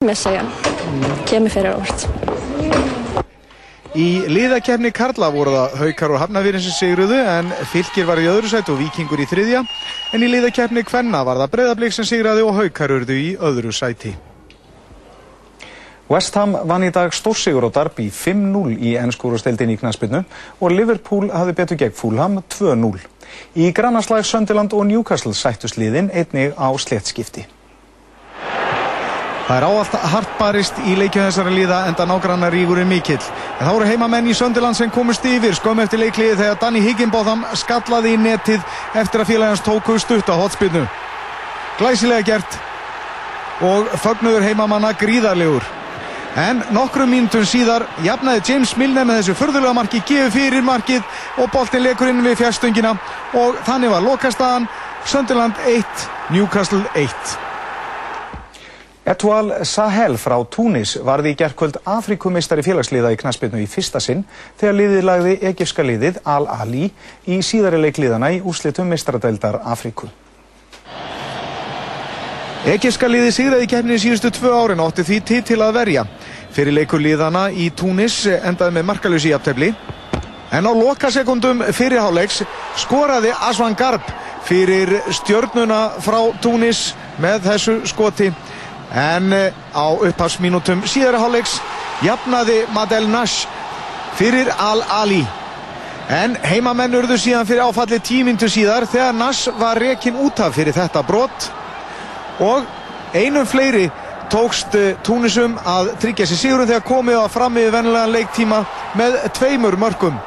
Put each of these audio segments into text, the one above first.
Messa ég, kemur fyrir óvart. Í liðakefni Karla voru það Haukar og Hafnafyrir sem sigruðu en Fylgir var í öðru sæti og Víkingur í þriðja en í liðakefni Kvenna var það Breiðablík sem sigraði og Haukar urðu í öðru sæti. West Ham vann í dag stórsigur á Darby 5-0 í ennskúrusteldin í knaspinu og Liverpool hafði betur gegn Fulham 2-0. Í grannarslag Söndiland og Newcastle sættust liðin einnig á sléttskipti. Það er áallt hartbarist í leikju þessara liða enda nágrannar ríkurinn mikill. En þá eru heimamenn í Söndiland sem komust yfir skömm eftir leikliði þegar Danny Higginbotham skallaði í netið eftir að félagans tóku stutt á hotspinnu. Glæsilega gert og fögnuður heimamanna gríðarlegur. En nokkrum mínutum síðar jafnaði James Milner með þessu förðulega marki gefið fyrir markið og boltin lekur inn við fjärstungina og þannig var lokastaðan Söndiland 1, Newcastle 1. Etoile Sahel frá Túnis varði í gerðkvöld Afrikumistari félagsliða í knaspinu í fyrsta sinn þegar liðið lagði egifska liðið Al-Ali í síðari leikliðana í úrslitum mistradeldar Afriku. Egifska liðið sigraði keppni í síðustu tvö árin og átti því til til að verja. Fyrir leikur liðana í Túnis endaði með markalösi í aftefli. En á lokasekundum fyrirháleiks skoraði Asvan Garb fyrir stjörnuna frá Túnis með þessu skoti. En á upphafsmínútum síðara hálfleiks jafnaði Madel Nash fyrir Al-Ali. En heimamenn urðu síðan fyrir áfalli tímintu síðar þegar Nash var rekin út af fyrir þetta brott. Og einum fleiri tókst Túnisum að tryggja sér sigurum þegar komið á fram yfir vennilegan leiktíma með tveimur mörgum.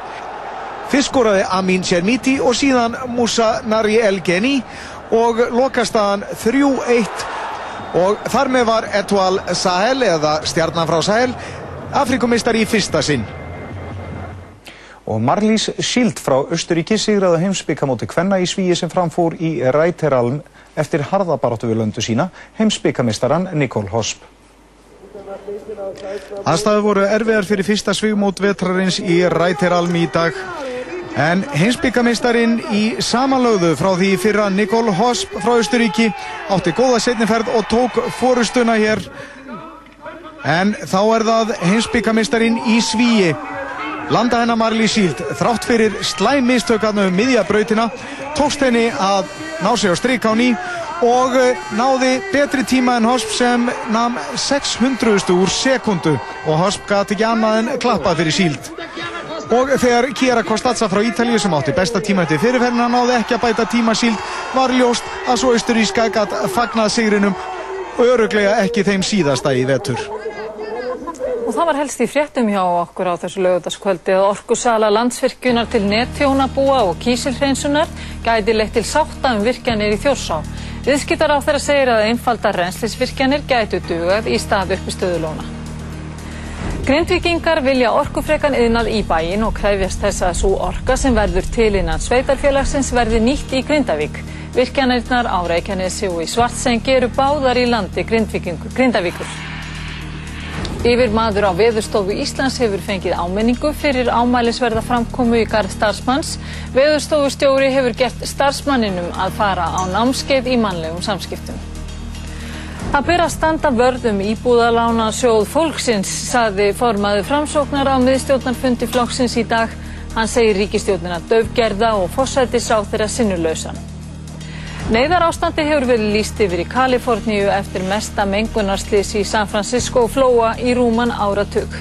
Fyrst skoraði Amin Chermiti og síðan Musa Nari El Geni og lokastaðan 3-1 og þar með var Etoile Sahel eða stjarnan frá Sahel Afrikumistari í fyrsta sinn. Og Marlís Schild frá Östuríki sigraði heimsbyggamóti Kvenna í svíi sem framfór í Ræteralm eftir harðabaróttu við löndu sína heimsbyggamistaran Nikol Hosp. Aðstæðu voru erfiðar fyrir fyrsta svigmót vetrarins í Ræteralm í dag En heimsbyggameistarin í samanlögðu frá því fyrra Nikol Hosp frá Östuríki átti góða setniferð og tók fórustuna hér. En þá er það heimsbyggameistarin í Svíi. Landa hennar Marlí Síld, þrátt fyrir slæmistökarnu um miðjabrautina, tókst henni að ná sig á stryk á ný og náði betri tíma en Hosp sem nam 600 úr sekundu og Hosp gæti ekki annað en klappað fyrir Síld. Og þegar Kiera Kostazza frá Ítalíu sem átti besta tíma eftir fyrirferðina náði ekki að bæta tíma síld var ljóst að svo austuríska gætt fagnað sigrinum og öruglega ekki þeim síðasta í vetur. Og það var helst í fréttum hjá okkur á þessu lögutaskvöldi að orkusala landsvirkjunar til nettjónabúa og kísilhreinsunar gæti leitt til sátta um virkjanir í þjórsá. Viðskiptar á þeirra segir að einfalda reynslisvirkjanir gætu dugað í stað uppi stöðulóna. Grindvíkingar vilja orkufrekan yðnað í bæin og kræfjast þess að svo orka sem verður til innan sveitarfélagsins verði nýtt í Grindavík. Virkjanirnar á Reykjanesi og í Svartsengi eru báðar í landi Grindavíkur. Yfir maður á Veðurstofu Íslands hefur fengið ámenningu fyrir ámælisverða framkomu í garð starfsmanns. Veðurstofustjóri hefur gert starfsmanninum að fara á námskeið í mannlegum samskiptum. Það byrja að standa vörðum íbúðalána sjóð fólksins, saði formaði framsóknar á miðstjórnarfundi flokksins í dag. Hann segir ríkistjórnina döfgerða og fórsættis á þeirra sinnulausan. Neiðar ástandi hefur verið líst yfir í Kaliforníu eftir mesta mengunarslýs í San Francisco flóa í rúman áratug.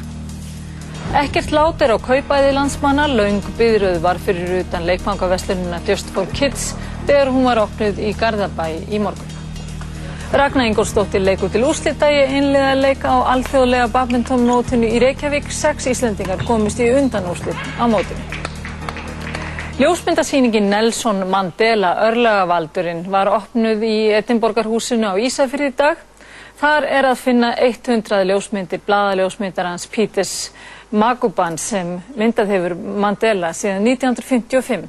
Ekkert lát er á kaupæði landsmanna, laung byðröð var fyrir utan leikfangaveslununa Just for Kids þegar hún var opnuð í Garðabæ í morgun. Ragnar Ingólfsdóttir leikur til úrslita í einlega leika á alþjóðlega badmintonmótinu í Reykjavík. Sex Íslendingar komist í undanúrslit á mótinu. Ljósmyndasýningin Nelson Mandela örlagavaldurinn var opnuð í Edinborgarhúsinu á Ísafjörði í dag. Þar er að finna 100 ljósmyndir, bladaljósmyndar hans Píters Maguban sem myndað hefur Mandela síðan 1955.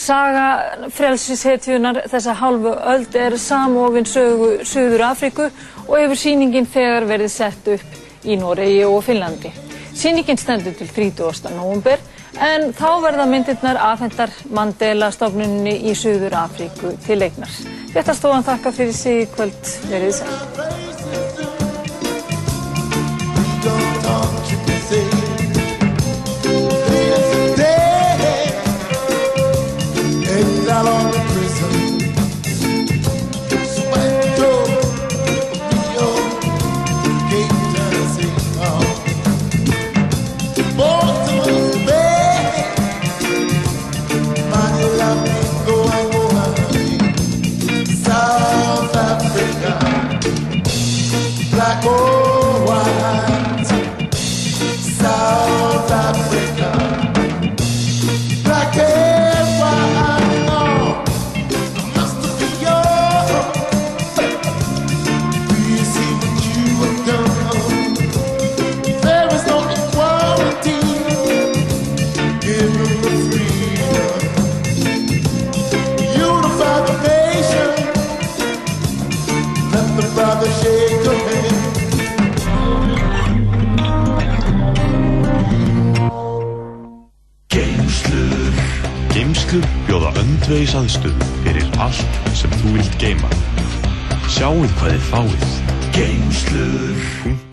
Saga frelsishetjunar þessa hálfu öld er samofinn sögu Suður Afríku og hefur síningin þegar verið sett upp í Noregi og Finnlandi. Síningin stendur til 30. november en þá verða myndirnar afhendar Mandela stofnunni í Suður Afríku til leiknar. Þetta stofan þakka fyrir sig í kvöld verið sæl. Tvegis aðstöðu fyrir allt sem þú vilt geima. Sjáuð hvað þið fáið. Geimslur.com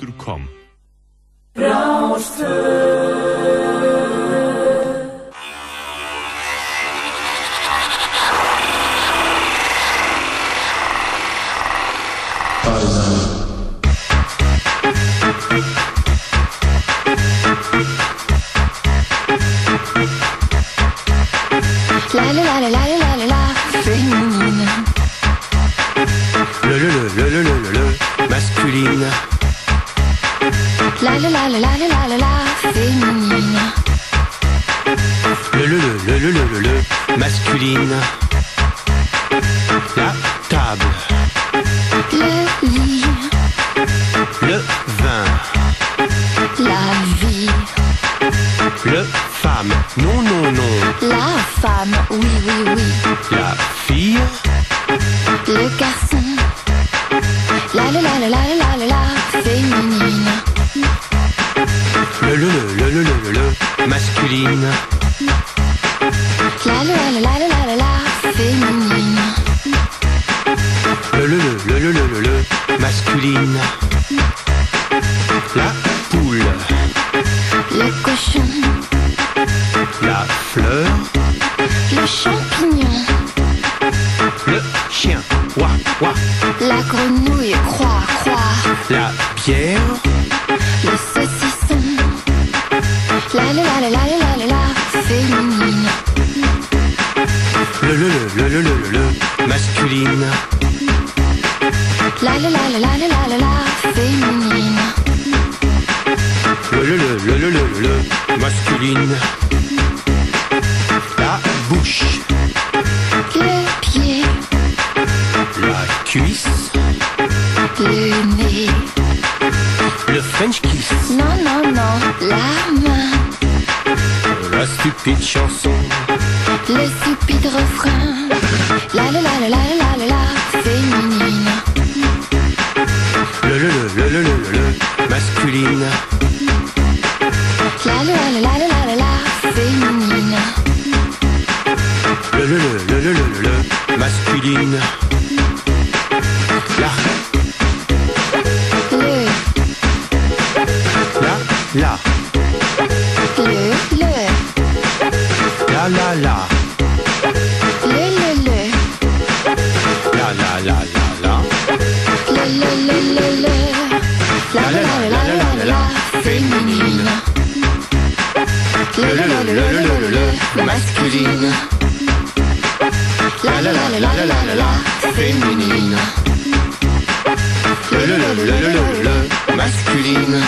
masculine.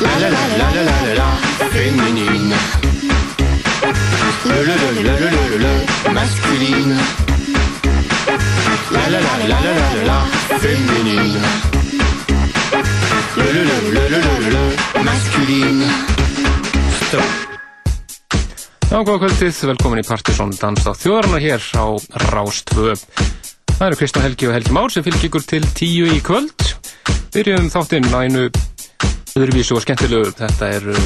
La la la la la la la la féminine. Le le le le le le le masculine. La la la la la la la féminine. Le le le le le le masculine. Stop. Já, góða kvöldið, velkomin í Partisón Dansa þjóðarna hér á Rástvö. Það eru Kristján Helgi og Helgi Már sem fylgir ykkur til tíu í kvöld. Byrjum þáttinn einu öðruvísu og skemmtilegu. Þetta er uh,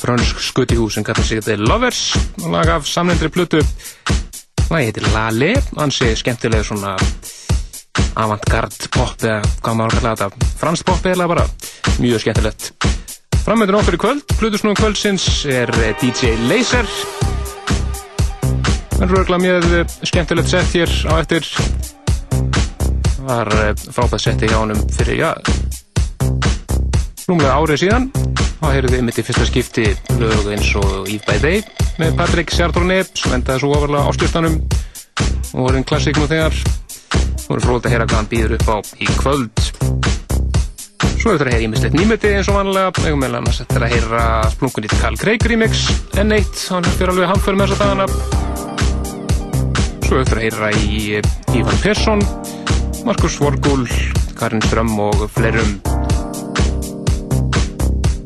frönsk skutihús sem kallar sig The Lovers, lag af samlendri plötu. Lagi heitir Lale, ansi skemmtilega svona avantgard pop eða hvað maður að kalla þetta, fransk pop eða bara mjög skemmtilegt. Framöndun okkur í kvöld, Plutusnúum kvöldsins er eh, DJ Laser Það er röglega mjög eh, skemmtilegt sett hér á eftir var eh, frábæð setti hjá honum fyrir, já rúmlega árið síðan. Þá heyrðum við mitt í fyrsta skipti lög eins og Eve by Day með Patrick Sjardrone sem endaði svo ofarlega ásklistanum og voru einn klassík nú þegar. Voru fróðið að heyra hvað hann býður upp á í kvöld. Svo eftir að heyra ímislegt nýmeti eins og vanlega, eigum meðal annars eftir að heyra splunkunýtt Carl Craig remix, N1, hann fyrir alveg hamför með þessa dagana. Svo eftir að heyra í Ívan Persson, Markus Vorgul, Karin Strömm og fleirum.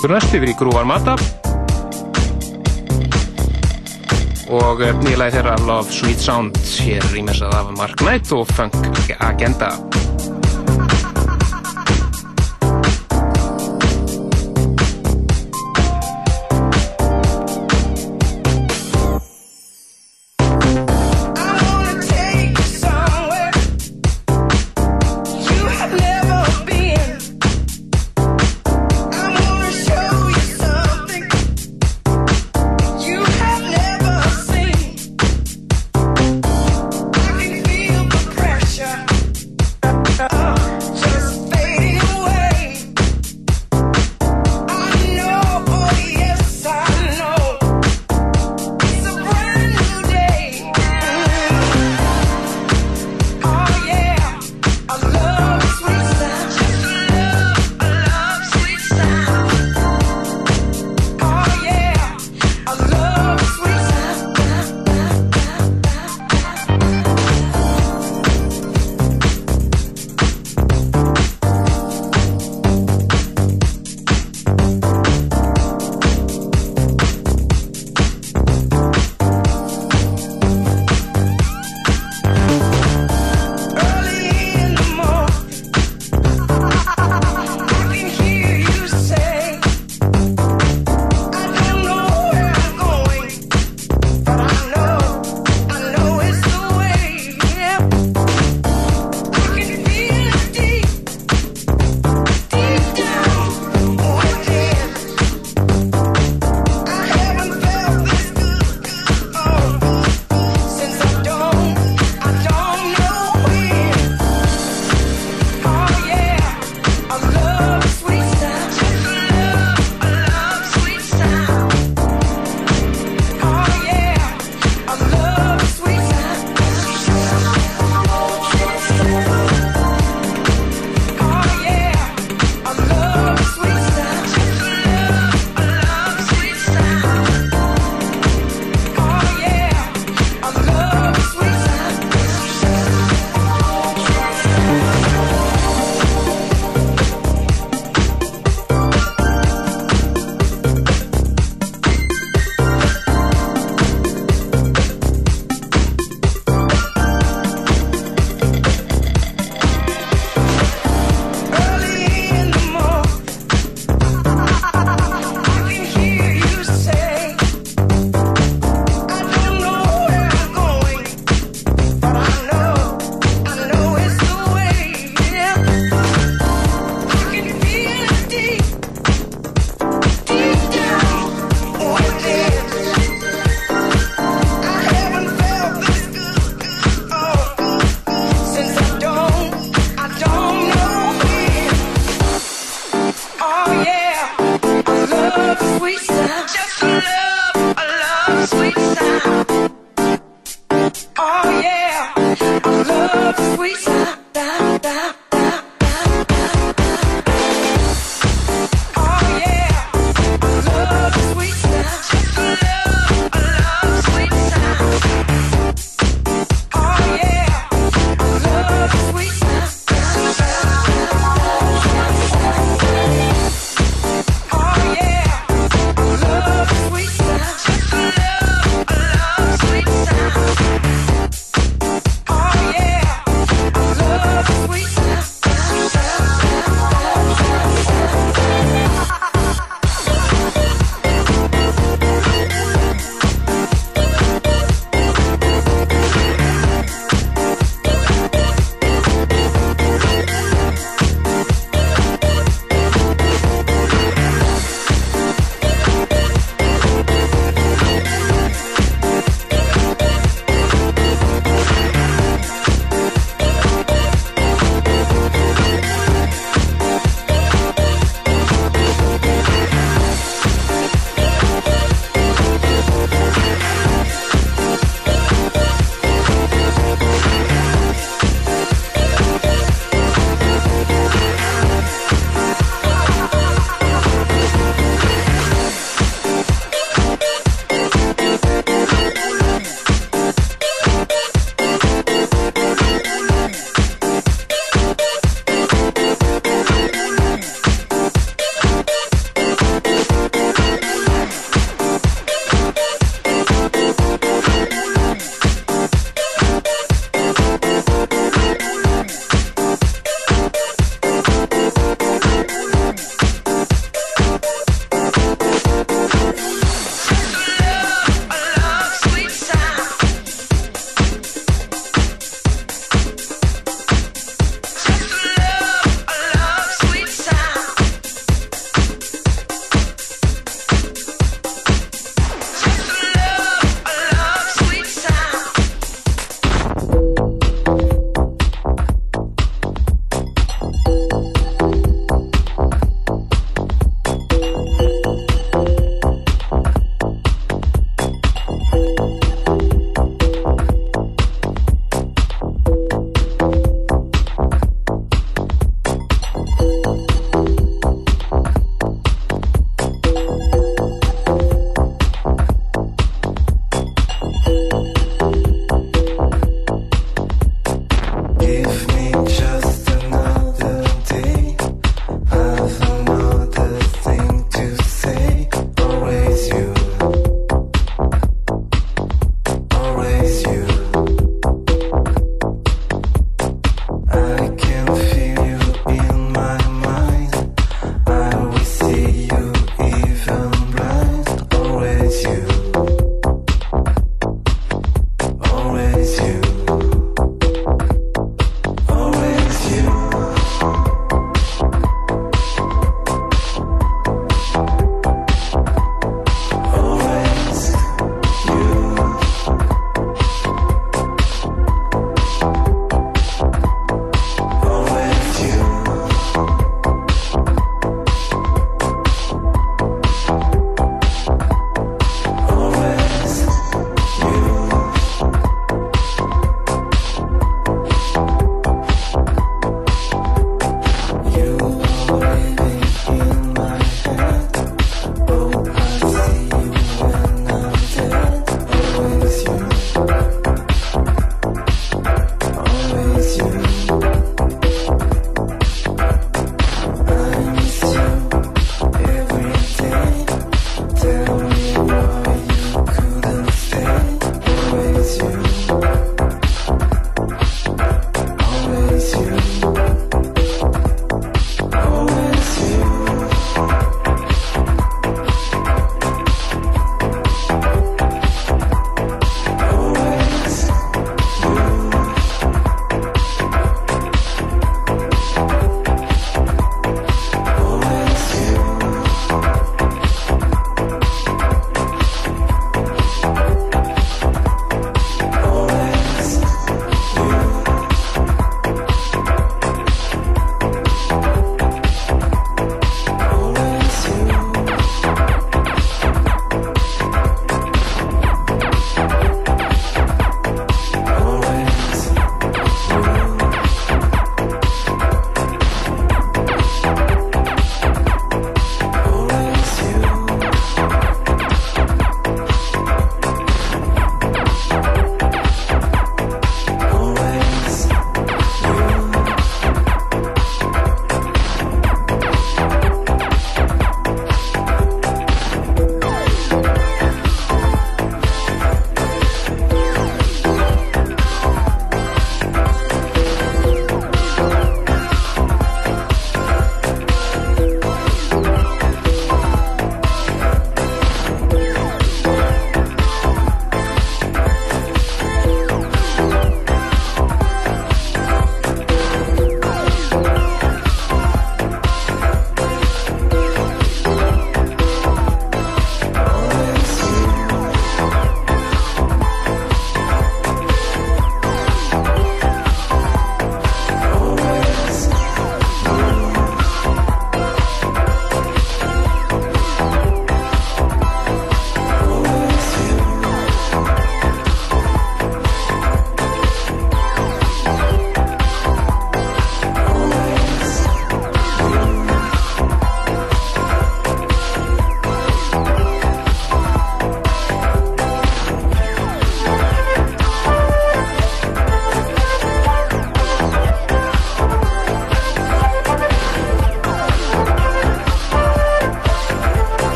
Fyrir næst yfir í Grúvar Mata og nýlega þeirra Love Sweet Sound hér rýmisað af Mark Knight og Funk Agenda.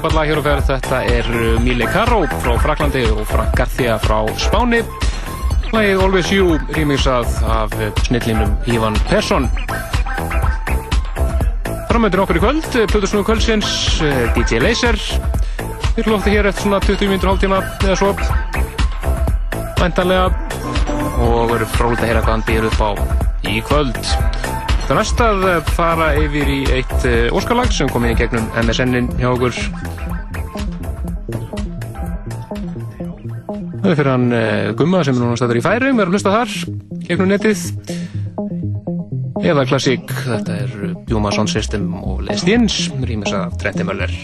Frábært lag hér og ferð, þetta er uh, Mile Caro frá Fraklandi og Frank Garthia frá Spáni. Lagið Always You rýmingsað af uh, snillinum Ívan Persson. Framöndur okkur í kvöld, uh, Plutusnúi kvöldsins, DJ Laser. Við lófum hér eftir svona 20 minnur hálftíma eða svo. Væntanlega. Og verður frólægt að heyra hvað hann býður upp á í kvöld. Það næst að fara yfir í eitt óskalag sem kom inn í gegnum MSN-in hjá okkur. Það er fyrir hann Gumma sem er núna stæður í færum, við erum hlustað þar, gegnum netið. Eða klassík, þetta er Bjúma Sound System og Les Dins, rýmis af Tretti Möller.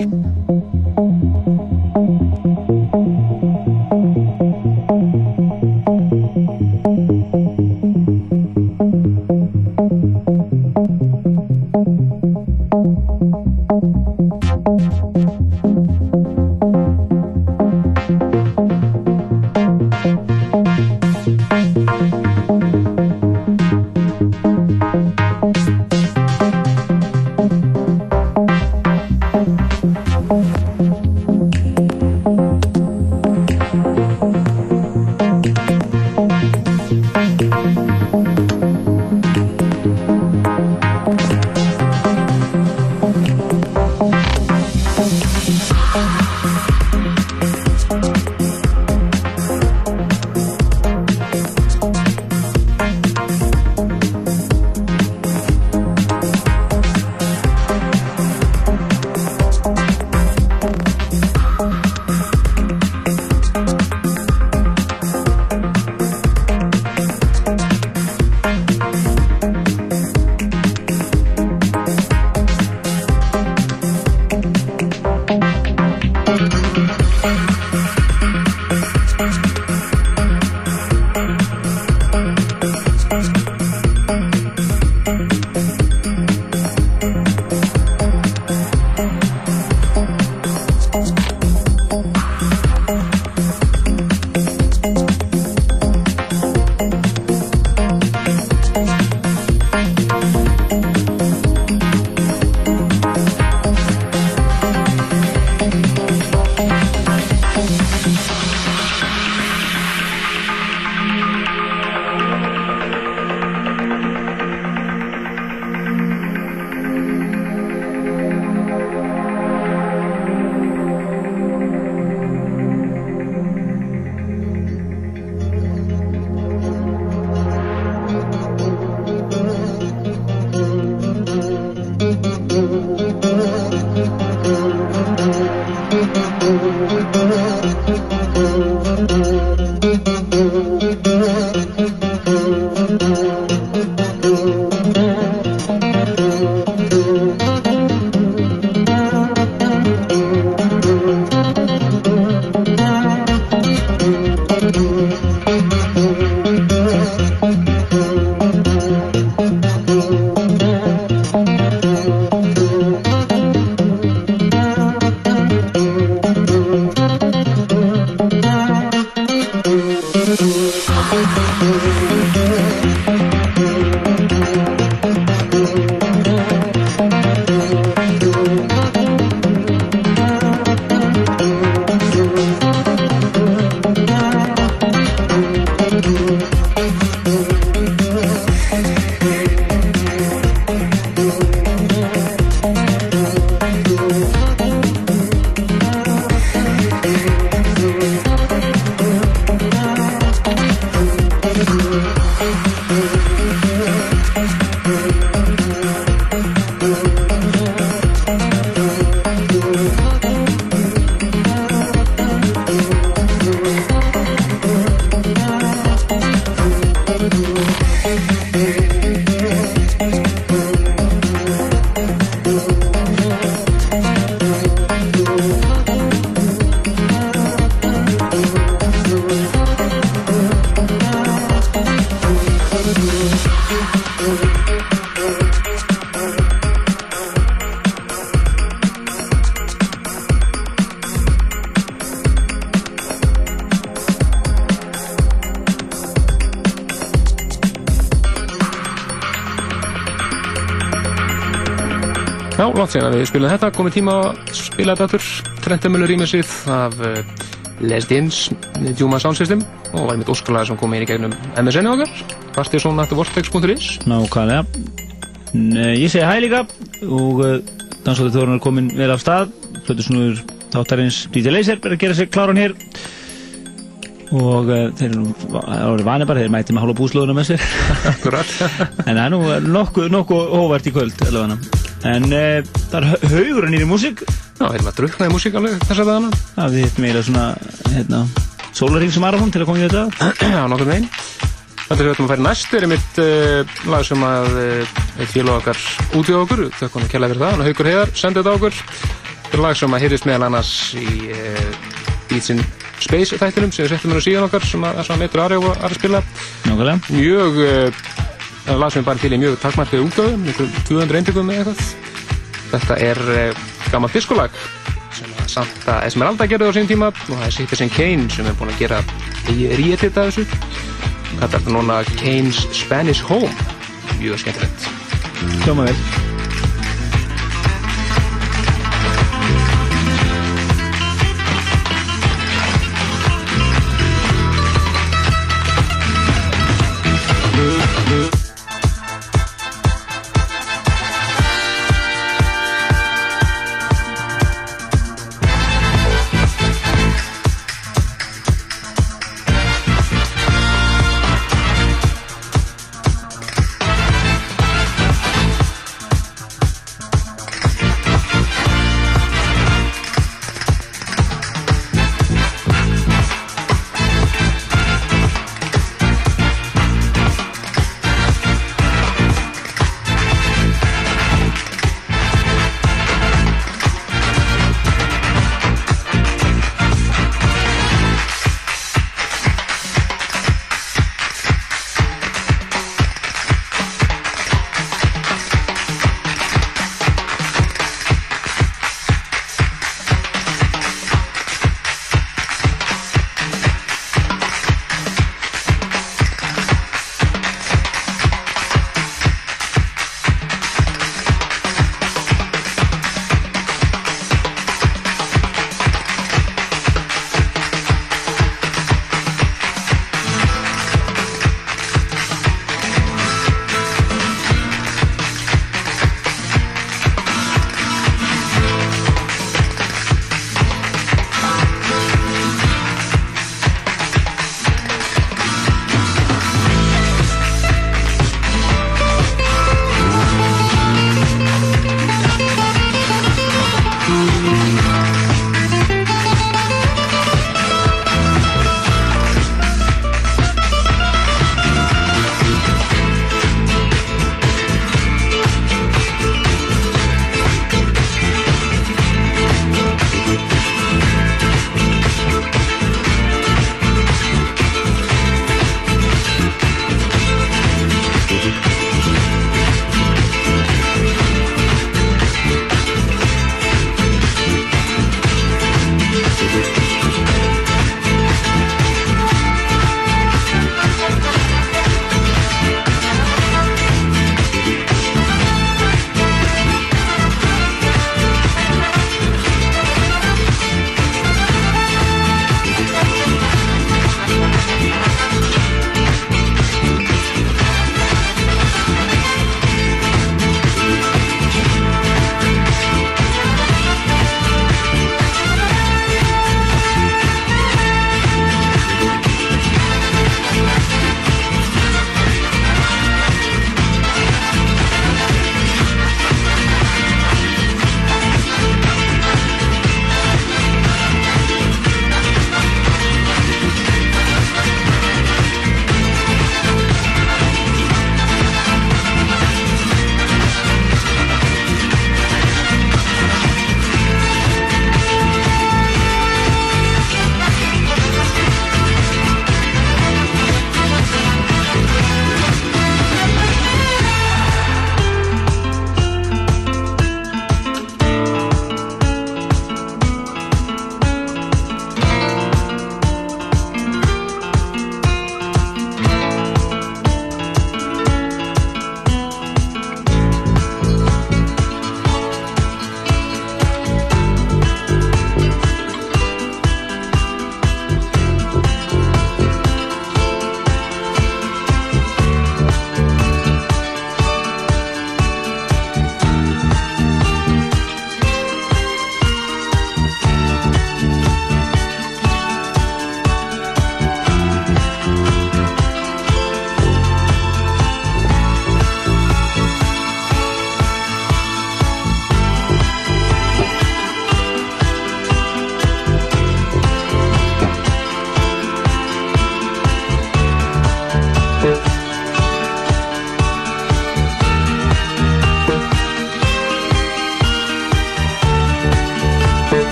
Látt síðan að við spilum þetta, komið tíma að spila þetta aftur. Trentamölu rýmisið af uh, Les Dins, Juma Sound System og var mitt óskalega sem kom í gegnum MSN okkar, partysónatvortex.is Nákvæmlega. Ég segi hæ líka og uh, dansóttir þórun er komin vel af stað. Plötusnúður þáttarins DJ Laser er að gera sig kláran hér og uh, þeir eru vanið bara, þeir mæti með hálfa búslóðuna með sér. En það er nú nokkuð nokku hóvert í kvöld allavega. En uh, það er hau- haugur nýri músík. Já, hérna druknaði músík alveg þess að dagana. Já, við hittum eiginlega svona, hérna, sólarringsmarathon til að koma í þetta. Já, nokkur megin. Þetta er við ætlum að færa næst, er mitt uh, lag sem að uh, eitt félag okkar út í okkur, þau konum kella fyrir það, hann Haukur Heiðar, sendið þetta okkur. Þetta er lag sem að heyrðist meðal annars í uh, Beats in Space þættinum sem við settum á síðan okkar sem að, að Meitur Ari var að spila. Nákvæmlega. Mjög, sem er bara til í mjög takmarkið útgöðu, mjög 200 eintökum með eitthvað. Þetta er uh, gammalt diskolag sem að Santa Esmeralda gerði á sín tíma og það er Citizen Kane sem er búin að gera ríetitt af þessu Þetta er núna Kane's Spanish Home mjög skemmtilegt Hljóma vel.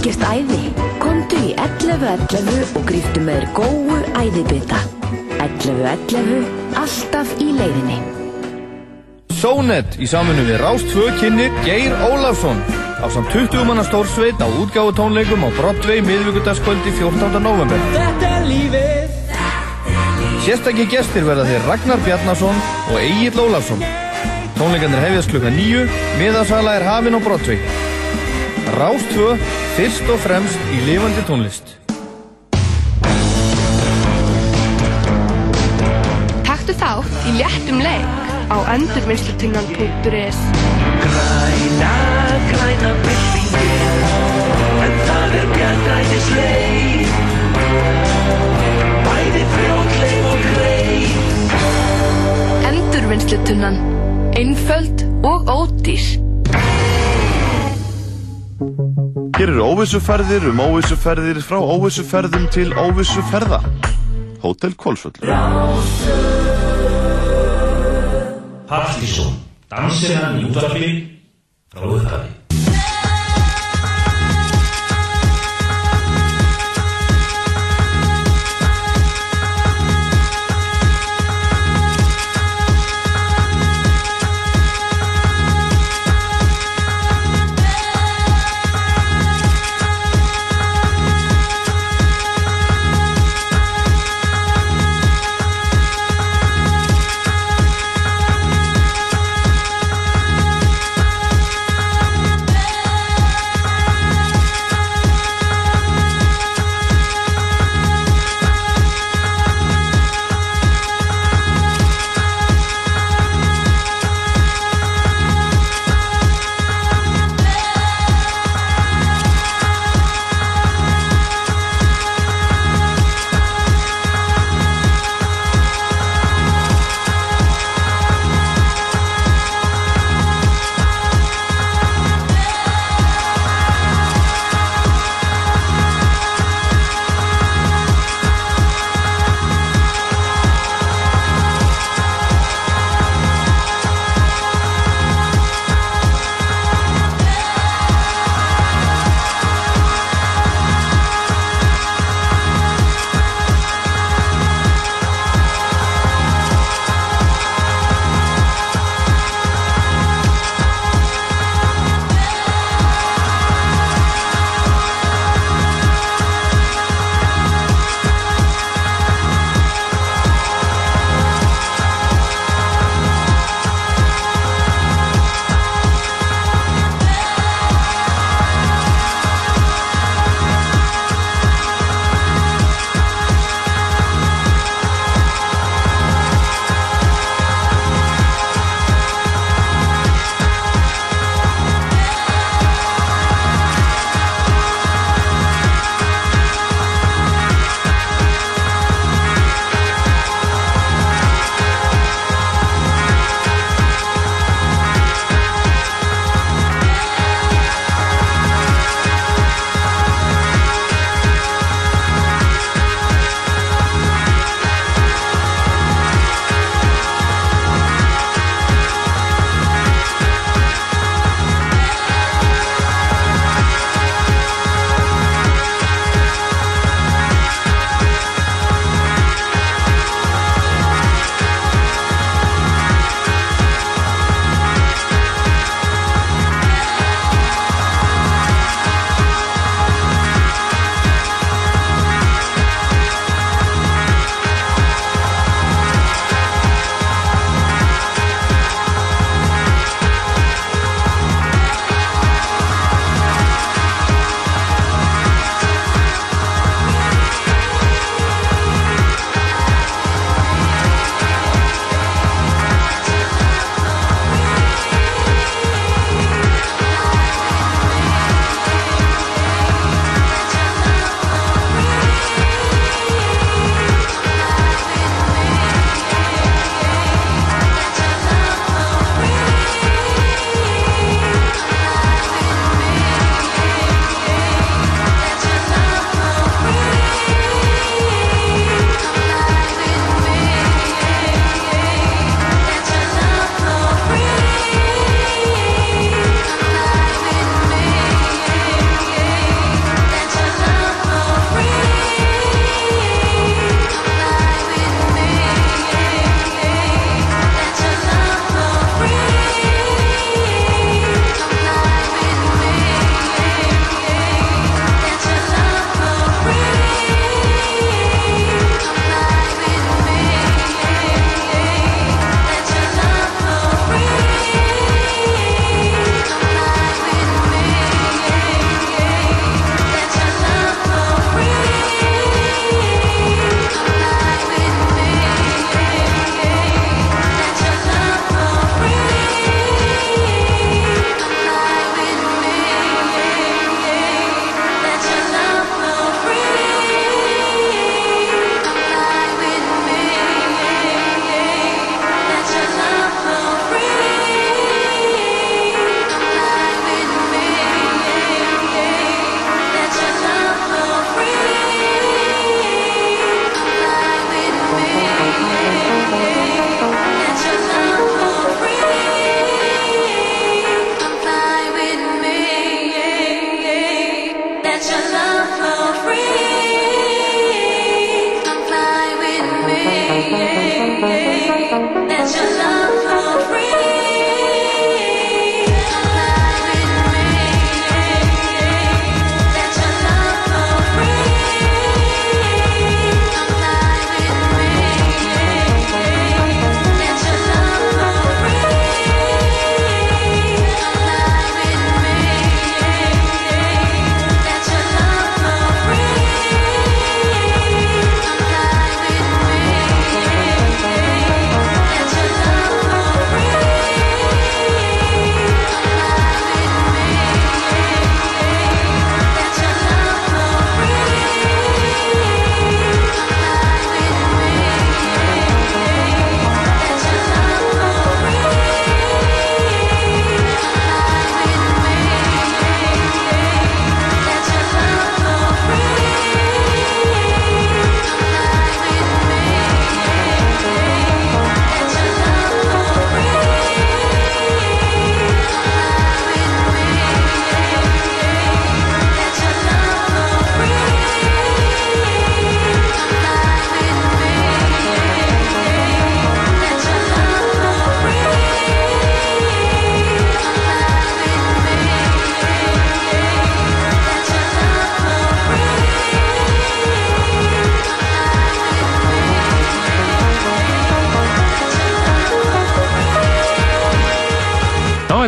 Algjört æði? Komdu í 11.11 og gríftu með þér góðu æðibita. 11.11, alltaf í leiðinni. Sónet í samfunnu við Rástfö kynir Geir Ólafsson á samt 20 manna stórsveit á útgáðu tónleikum á Broadway miðvíkudagskvöldi 14. november. Þetta er lífið Sérstakki gestir verða þeir Ragnar Bjarnason og Egil Ólafsson. Tónleikandir hefjast klukka nýju, miðasala er hafin á Broadway. Rástfö, fyrst og fremst í lifandi tónlist. Taktu þátt í léttum leik á endurvinnslutunnan.is Græna, græna byltingin En það er bjargrænis leið Bæði frjótleif og greið Endurvinnslutunnan. Einföld og ódýr. Hér eru óvissuferðir um óvissuferðir frá óvissuferðum til óvissuferða. Hótel Kolsvöll. Hafþísson, dansinnan í útvarfi frá upphafi.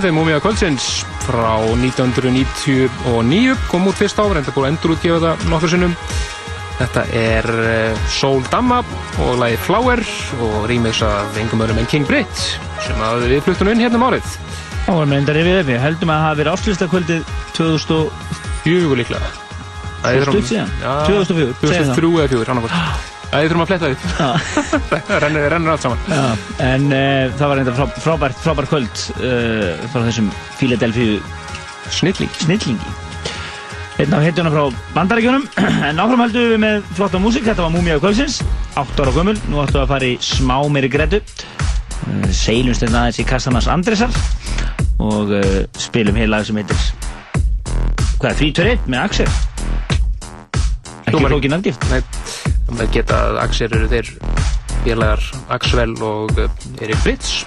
Þetta er Múmia Kvöldsins frá 1999 kom út fyrst áfram, þetta búið að endur útgefa það nokkur sinnum. Þetta er uh, Soul Damma og lagi Flower og rýmis af engum öðrum en King Britt sem að við fluttum inn hérna um árið. Og við reyndar yfir yfir, heldum að það hafi verið áslustakvöldið 2004 líklega. Það er stutt síðan, 2004 segðu það. 2003 eða 2004, annarkvæmt Það þurfum að fletta Það rennur, rennur allt saman. Já, en uh, það var reynda frá, frábært, frábært kvöld uh, frá þessum Philadelphia Snilling. Snillingi. Einn af heitjuna frá bandaríkjunum. En áfram heldum við með flotta músík. Þetta var Múmia kvöldsins, 8 ára gömul. Nú ættum við að fara í smá meiri grettu uh, seilumst þetta aðeins í Kassanas Andresar og spilum hér lag sem heitir hvað, 3-2-1 með Axel? Ekki flókin algift Nei, það geta að Axel eru þeir félagar Axel og Erik Fritz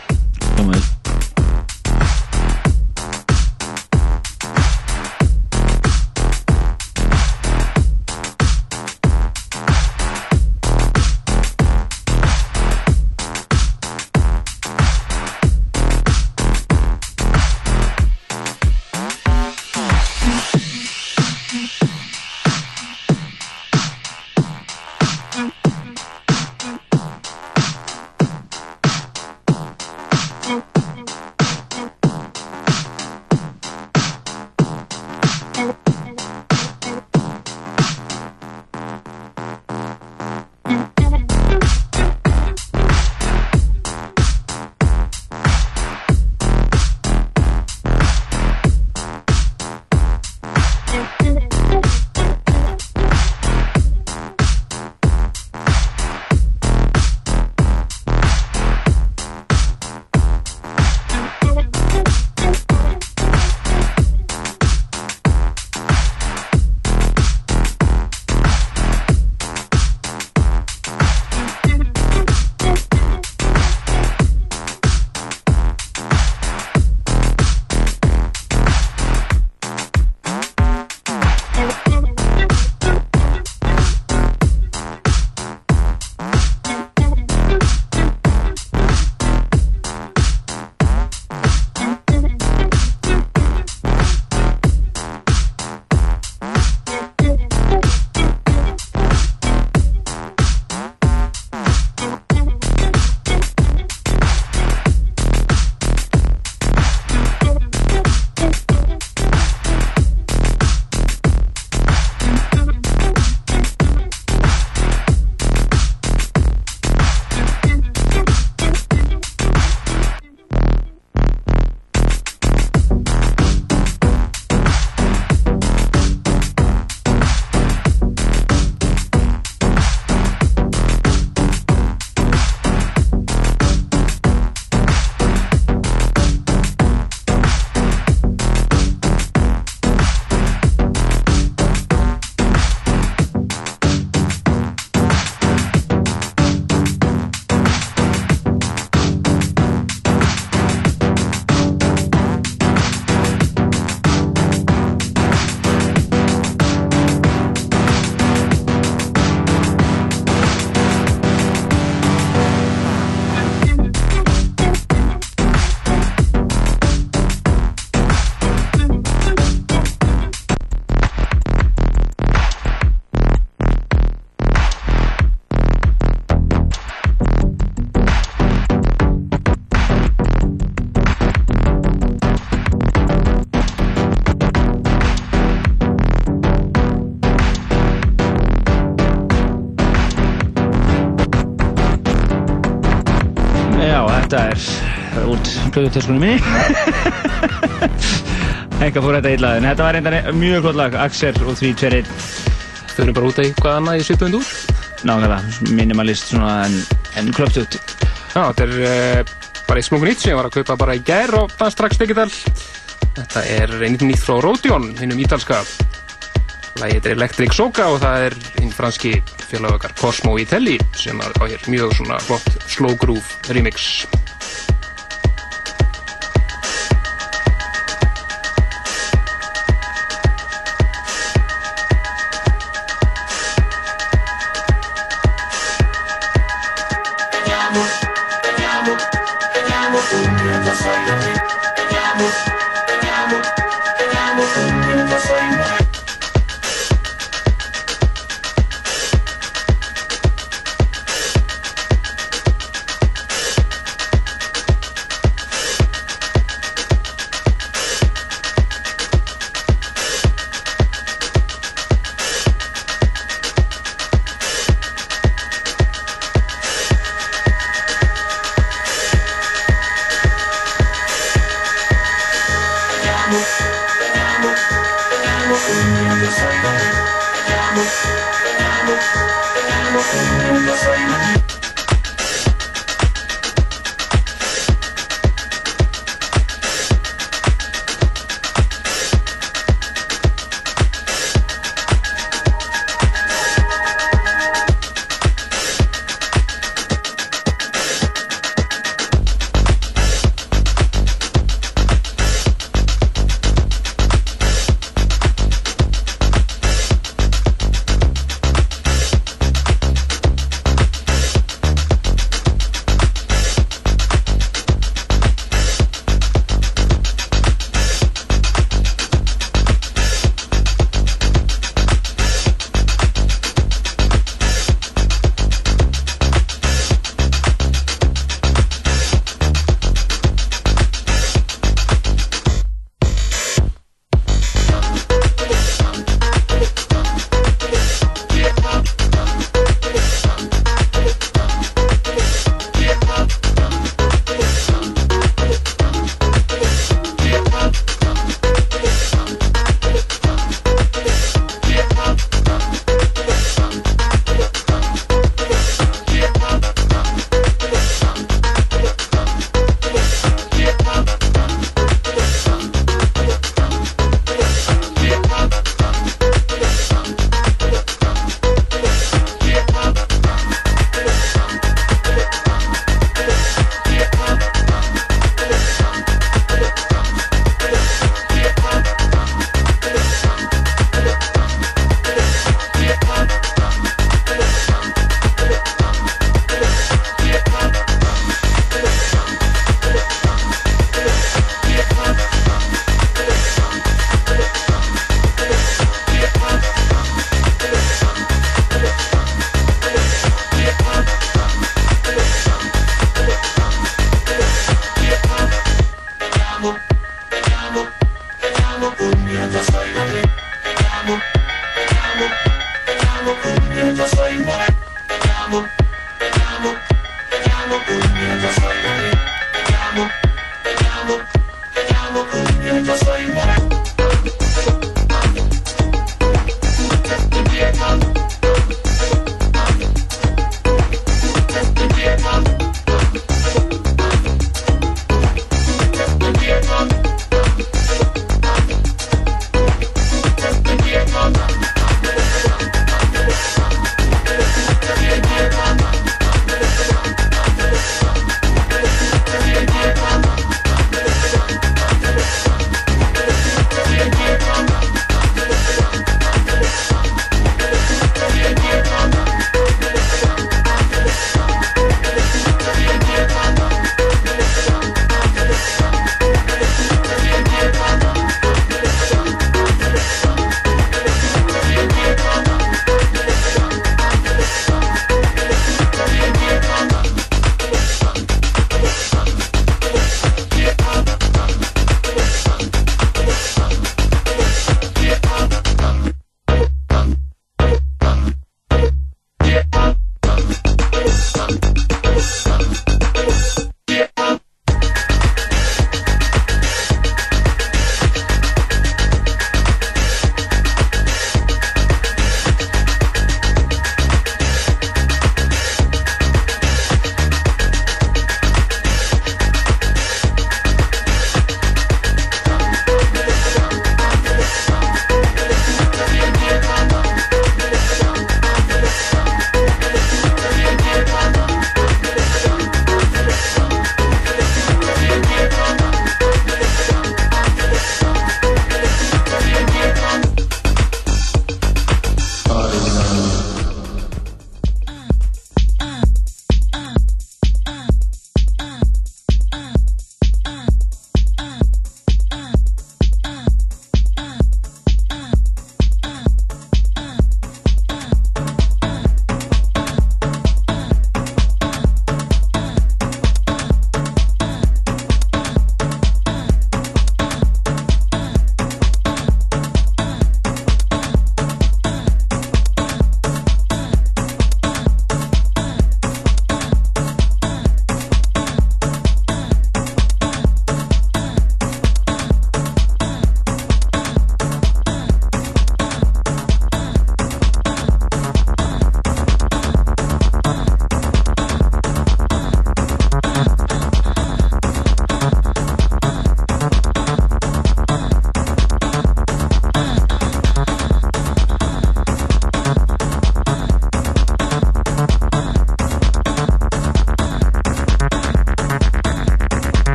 út blöðutöskunum minni. Enga fór þetta illa, en þetta var reyndan mjög gott lag, Axel og 3-2-1. Förum bara út af eitthvað annað í svipuðum úr. Nákvæmlega, minimalist svona en, en klöptut. Já, þetta er uh, bara eitt smungun nýtt sem ég var að kaupa bara í gær og það strax digital. Þetta er einnig nýtt frá Rodeon, hinnum ítalska. Lægið er Electric Soga og það er einn franski félagökar Cosmo Itelli sem á hér mjög svona flott slow groove remix.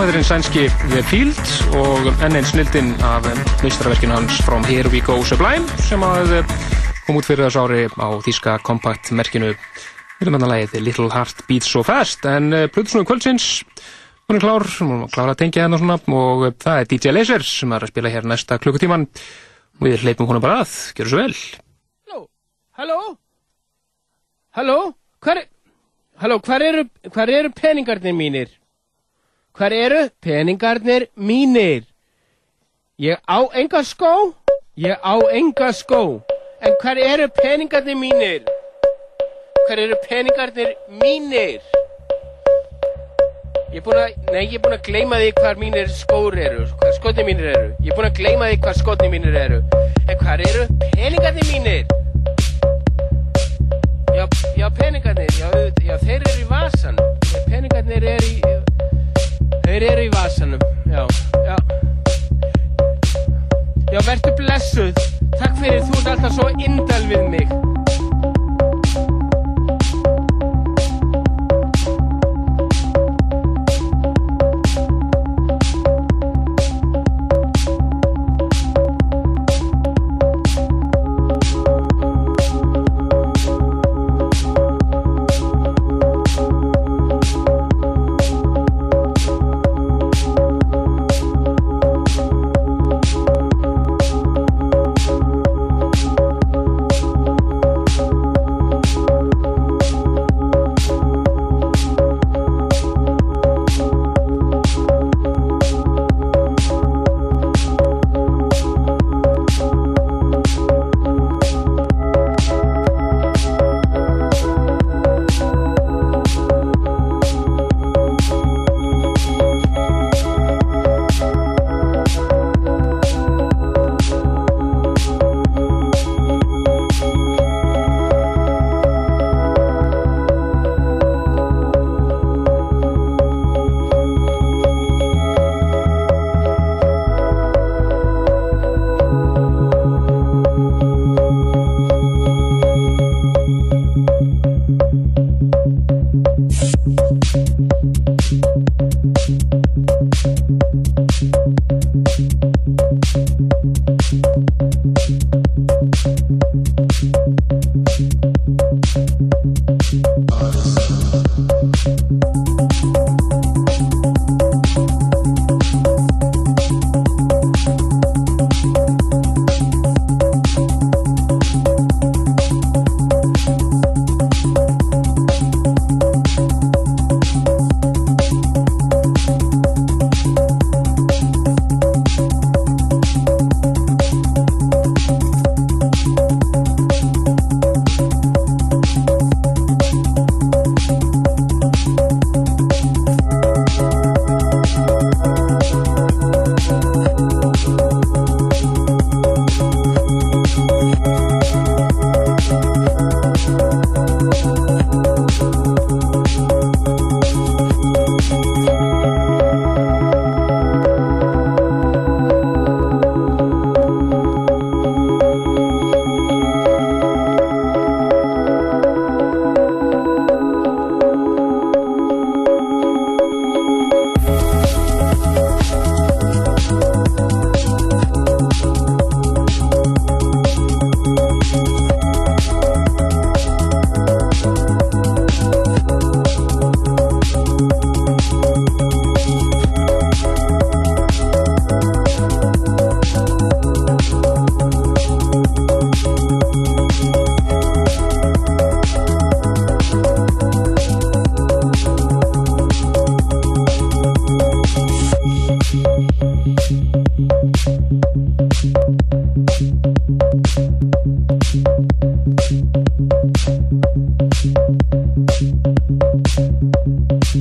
Áhæðurinn sænski The Field og enn einn snildin af mistraverkinu hans From Here We Go Sublime sem að eh, kom út fyrir þess ári á þýska kompakt merkinu viljum hann að lagið Little Heart Beats So Fast en uh, Plutusnúi kvöldsins hún er klár, hún er klár að tengja hennar svona og uh, það er DJ Laser sem er að spila hér næsta klukkutíman og við hleypum hún bara að, gjör svo vel Halló? Halló? Hvar, halló, hvar eru, hvar eru peningarnir mínir? Hvar eru peningarnir mínir? Ég á enga skó? Ég á enga skó. En hvar eru peningarnir mínir? Hvar eru peningarnir mínir? Ég er búinn að, nei, ég er búinn að gleyma því hvar mínir skór eru, hvar skotni mínir eru. Ég er búinn að gleyma því hvar skotni mínir eru. En hvar eru peningarnir mínir? Já, já, peningarnir, já, já, þeir eru í vasanum. Peningarnir eru í, þeir eru í vasanum, já, já. Já, verður blessuð. Takk fyrir, þú ert alltaf svo indal við mig.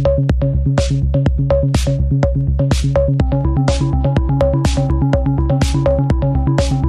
Thank you.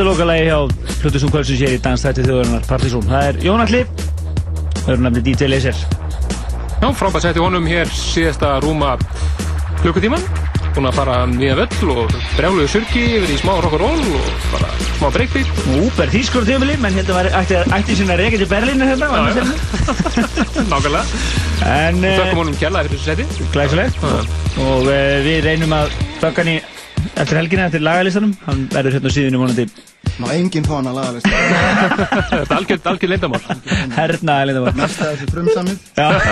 Þetta er lokalagi hjá Plutusum Kvöldsins hér í Dansþætti þjóðarinnar Partizón. Það er Jón Alli, öðru nafni DJ Laser. Já, frábært sætti honum hér síðasta rúma klukkutíman. Búin að fara nýja völl og brjáluðu surki yfir í smá rock'n'roll og bara smá breakbeat. Úber þýskur tímili, menn heldur að ætti, ætti sinna til Berlínu hérna. Já, já. Nákvæmlega. En... Þökkum honum kjærlega fyrir þessu seti. Glæsilegt. Og uh, við reynum að hann í eftir helgina, eftir lagalistanum. Hann verður hérna á síðinu vonandi. Má enginn fá hann að lagalista. Þetta er algjörð, algjörð leyndamál. Herna leyndamál. Næsta þessi frumsamið.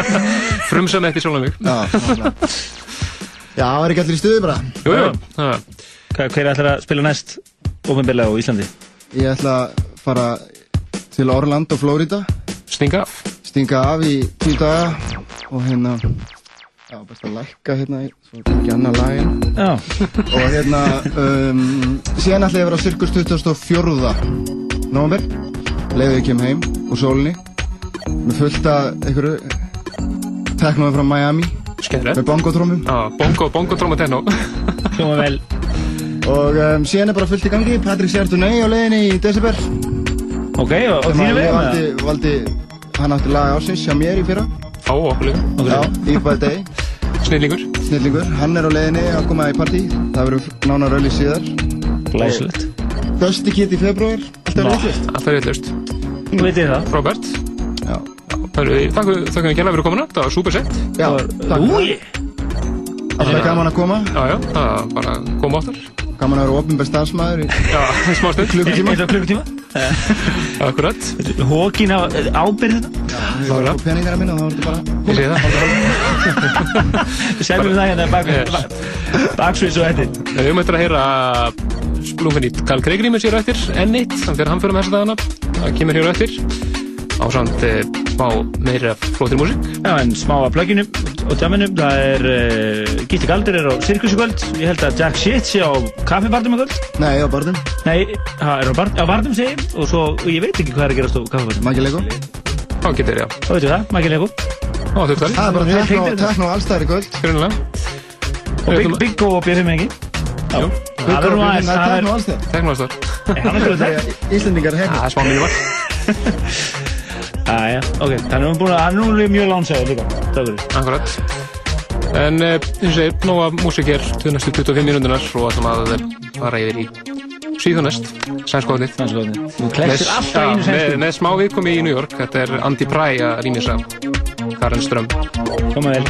Frumsamið eftir sjálf. Já, náttúrulega. Já, það er ekki allir í stuði bara. Jú, jú. Hver, hver ætlar að spila næst ofinbillega á Íslandi? Ég ætla að fara til Orlando, Florida. Stinga af. Stinga af í tíu daga og hérna, já, best að lækka hérna, í- svo ekki annað lagin. Já. Og hérna, um, síðan ætla ég að vera á Circus 24. november, leiðið ég kem heim úr sólinni, með fullt af einhverju teknóði frá Miami. Skemmtilegt. Með bongotrómum. Já, bongo, bongo tróma tenno. Hljóma vel. Og um, síðan er bara fullt í gangi, Patrick Sjartunei á leiðinni í December. Ok, og, þínu að ég veginn? valdi, valdi, hann átti lag ásins hjá mér í fyrra. Á okkur líka. By Day. Snillingur. Snillingur. Hann er á leiðinni að koma í partí. Það verður nánar öll í síðar. Glæsilegt. Dusty Kid í februar. Alltaf Ná, veitlust. Alltaf veitlust. Nú veit ég það. Frábært. Já. Takk fyrir kjærlega fyrir komuna. Það var super sett. Já, takk. Úi. Alltaf gaman að koma. Já, já. Það var bara koma áttar. Gaman að vera ofnbæð starfsmæður í Já, smá stund. klukkutíma. Á klukkutíma. Akkurat. Hókin á ábyrð þetta. Ég var að fá peningara minna og þá var þetta bara... Ég sé það. Sérfum við það hérna bak, baksvís og eftir. Við höfum eftir að heyra splungunýtt Karl Kreigrímur sér eftir N1, hann fyrir hamförum þessa dagana það kemur hér á eftir á samt e, smá meira flóttir músík. Já, en smá að pluginu og tjáminum, það er uh, Gitti Galdur er á Sirkus í kvöld. Ég held að Jack Shit sé á kaffibardum í kvöld. Nei, á barnum. Nei, það er á, bar, á bardum segi ég, og svo, og ég veit ekki hvað er að gerast á kaffibardum. Maggi Lego. Þá getur ég, Þá veitum við það, Maggi Lego? Á þurftari Það er bara tekno, tekno allstæðir í kvöld. Grunnlega og Big, Big Go og Björn ekki Já, það er nú aðeins Það er það tekno er- er það Íslendingar hefna. Það er Æja, ok, þannig að við búin að hann er nú mjög lánsæður líka. Takk fyrir. Akkurat. En e, eins og segir, nóga músík hér til næstu 25 mínúndunar og ætlum að fara yfir í síðunest. Sænskóðnið Sænskóðnið Þú klessir alltaf í einu með, sænsku með smá viðkomi í New York. Þetta er Andy Pry að rýmisa Karen Ström. Koma vel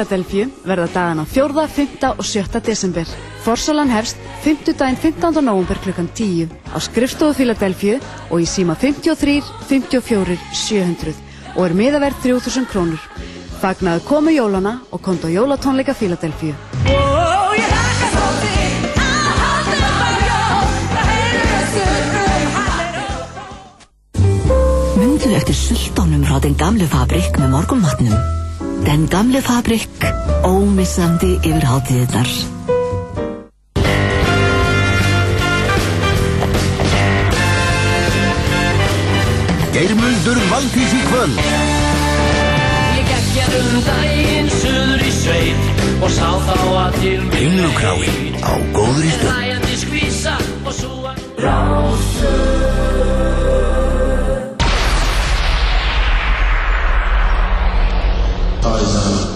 Fíladelfíu verða dagana 4., 5. og 7. desember. Forsalan hefst 5. daginn 15. november klukkan 10 á skrifstofu Fíladelfíu og í síma 53 54 700 og er miðaverð 3000 krónur. Fagnaðu komu jólana og konto Jólatónleika Fíladelfíu. Mundu eftir sultónum frá den gamle fabrik með morgunmatnum. Den gamle fabrik, ómissandi yfir hátíðirnar. Geirmundur Valtís í kvöld. Ég gekk hér um daginn suður í sveit og sá þá að til mig Ynglukráin á góðri stöð Læjandi skvísa og súa Rásu Horizon.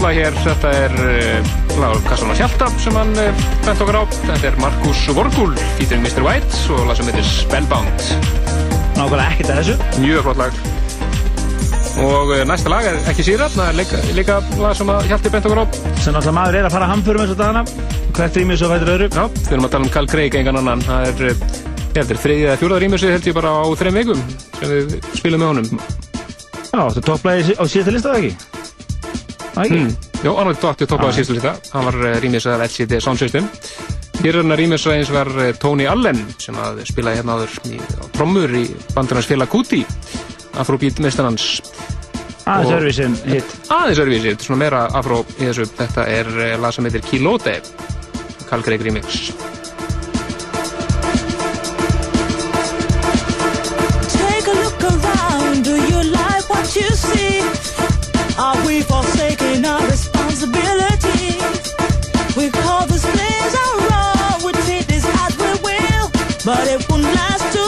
Lag hér, þetta er uh, lag Kassana Hjalta sem hann uh, bent okkur á. Þetta er Markus Vorgul, featuring Mr. White og lag sem heitir Spellbound. Nákvæmlega ekkert að þessu. Mjög flott lag. Og uh, næsta lag er ekki síðan, það er líka, líka lag sem að Hjalti bent okkur á. Sem náttúrulega maður er að fara að hamförum þessu dagana. Hvert rýmið svo fættur öðru. Já, við erum að tala um Carl Craig, engan annan. Það er, er þriðið eða fjórða rýmið held ég bara á þreim vikum sem við spilum með honum. Já, þetta topplæði á síðasta lista, eða ekki? Hmm. Jó, var dóttið toppaði síðustu lista. Hann var uh, rýmis að LCD Sound System. Er hann að rýmis aðeins var uh, Tony Allen sem að spilaði hérna áður í, trommur í bandurnas félag Kuti. Afrobeat meistarans. Aðeins Og- öðruvísi hitt. Aðeins öðruvísi, þetta er svona meira afró í þessu. Þetta er uh, lag sem heitir Kilote. Carl Craig remix. But it won't last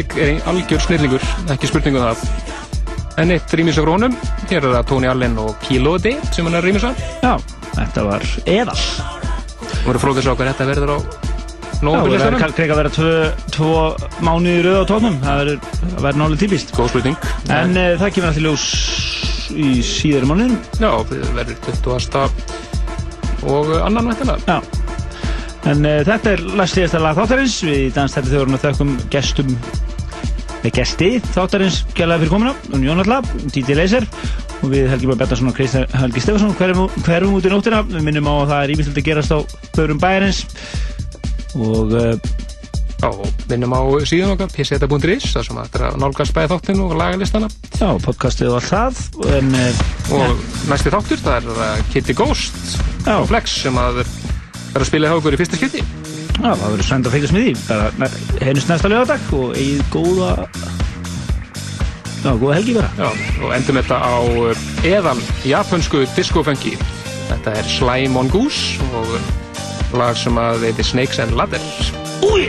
Já, Craig er ein algjör snillingur, ekki spurningu um það. En eitt rýmis af rónum, hér er það Tony Allen og D sem hann er rýmis af. Já, þetta var eðal. Það voru fróðið svo hvað þetta verður á Já, nógubilistanum. það er að vera tvö, tvo mánuði rauð á tónum, það verður verður nálega típist. Góð spurning. En uh, það kemur alltaf ljós í síðari mánuðin. Já, það verður 20. og annan væntilega. Já. En uh, þetta er læstíðasta lag þáttarins, við Danstætti þjóðurinn þökkum gestum með gesti þáttarins gælaði fyrir komuna, um Jónalla, DJ Laser og við Helgi Björn Bettarsson og Kristján Helgi Stefansson hverfum út í nóttina, við minnum á að það er ímyndilegt að gerast á börum bæjarins og uh, Já, minnum á síðan okkar, pseta.is, þar sem þetta er nálgast bæði þáttinn og lagalistana. Já, podcastið og allt það. En, uh, og næsti þáttur, það er uh, Kitty Ghost Já. og Flex sem að er að spila hjá okkur í fyrsta skipti. Já, það verður svæmt að fylgjast með því bara hennust næsta lögadag og eigið góða Já, góða helgi bara Já, og endum þetta á uh, eðal japansku disco-funky. Þetta er Slime on Goose og lag sem að heitir Snakes and Ladders. Úi!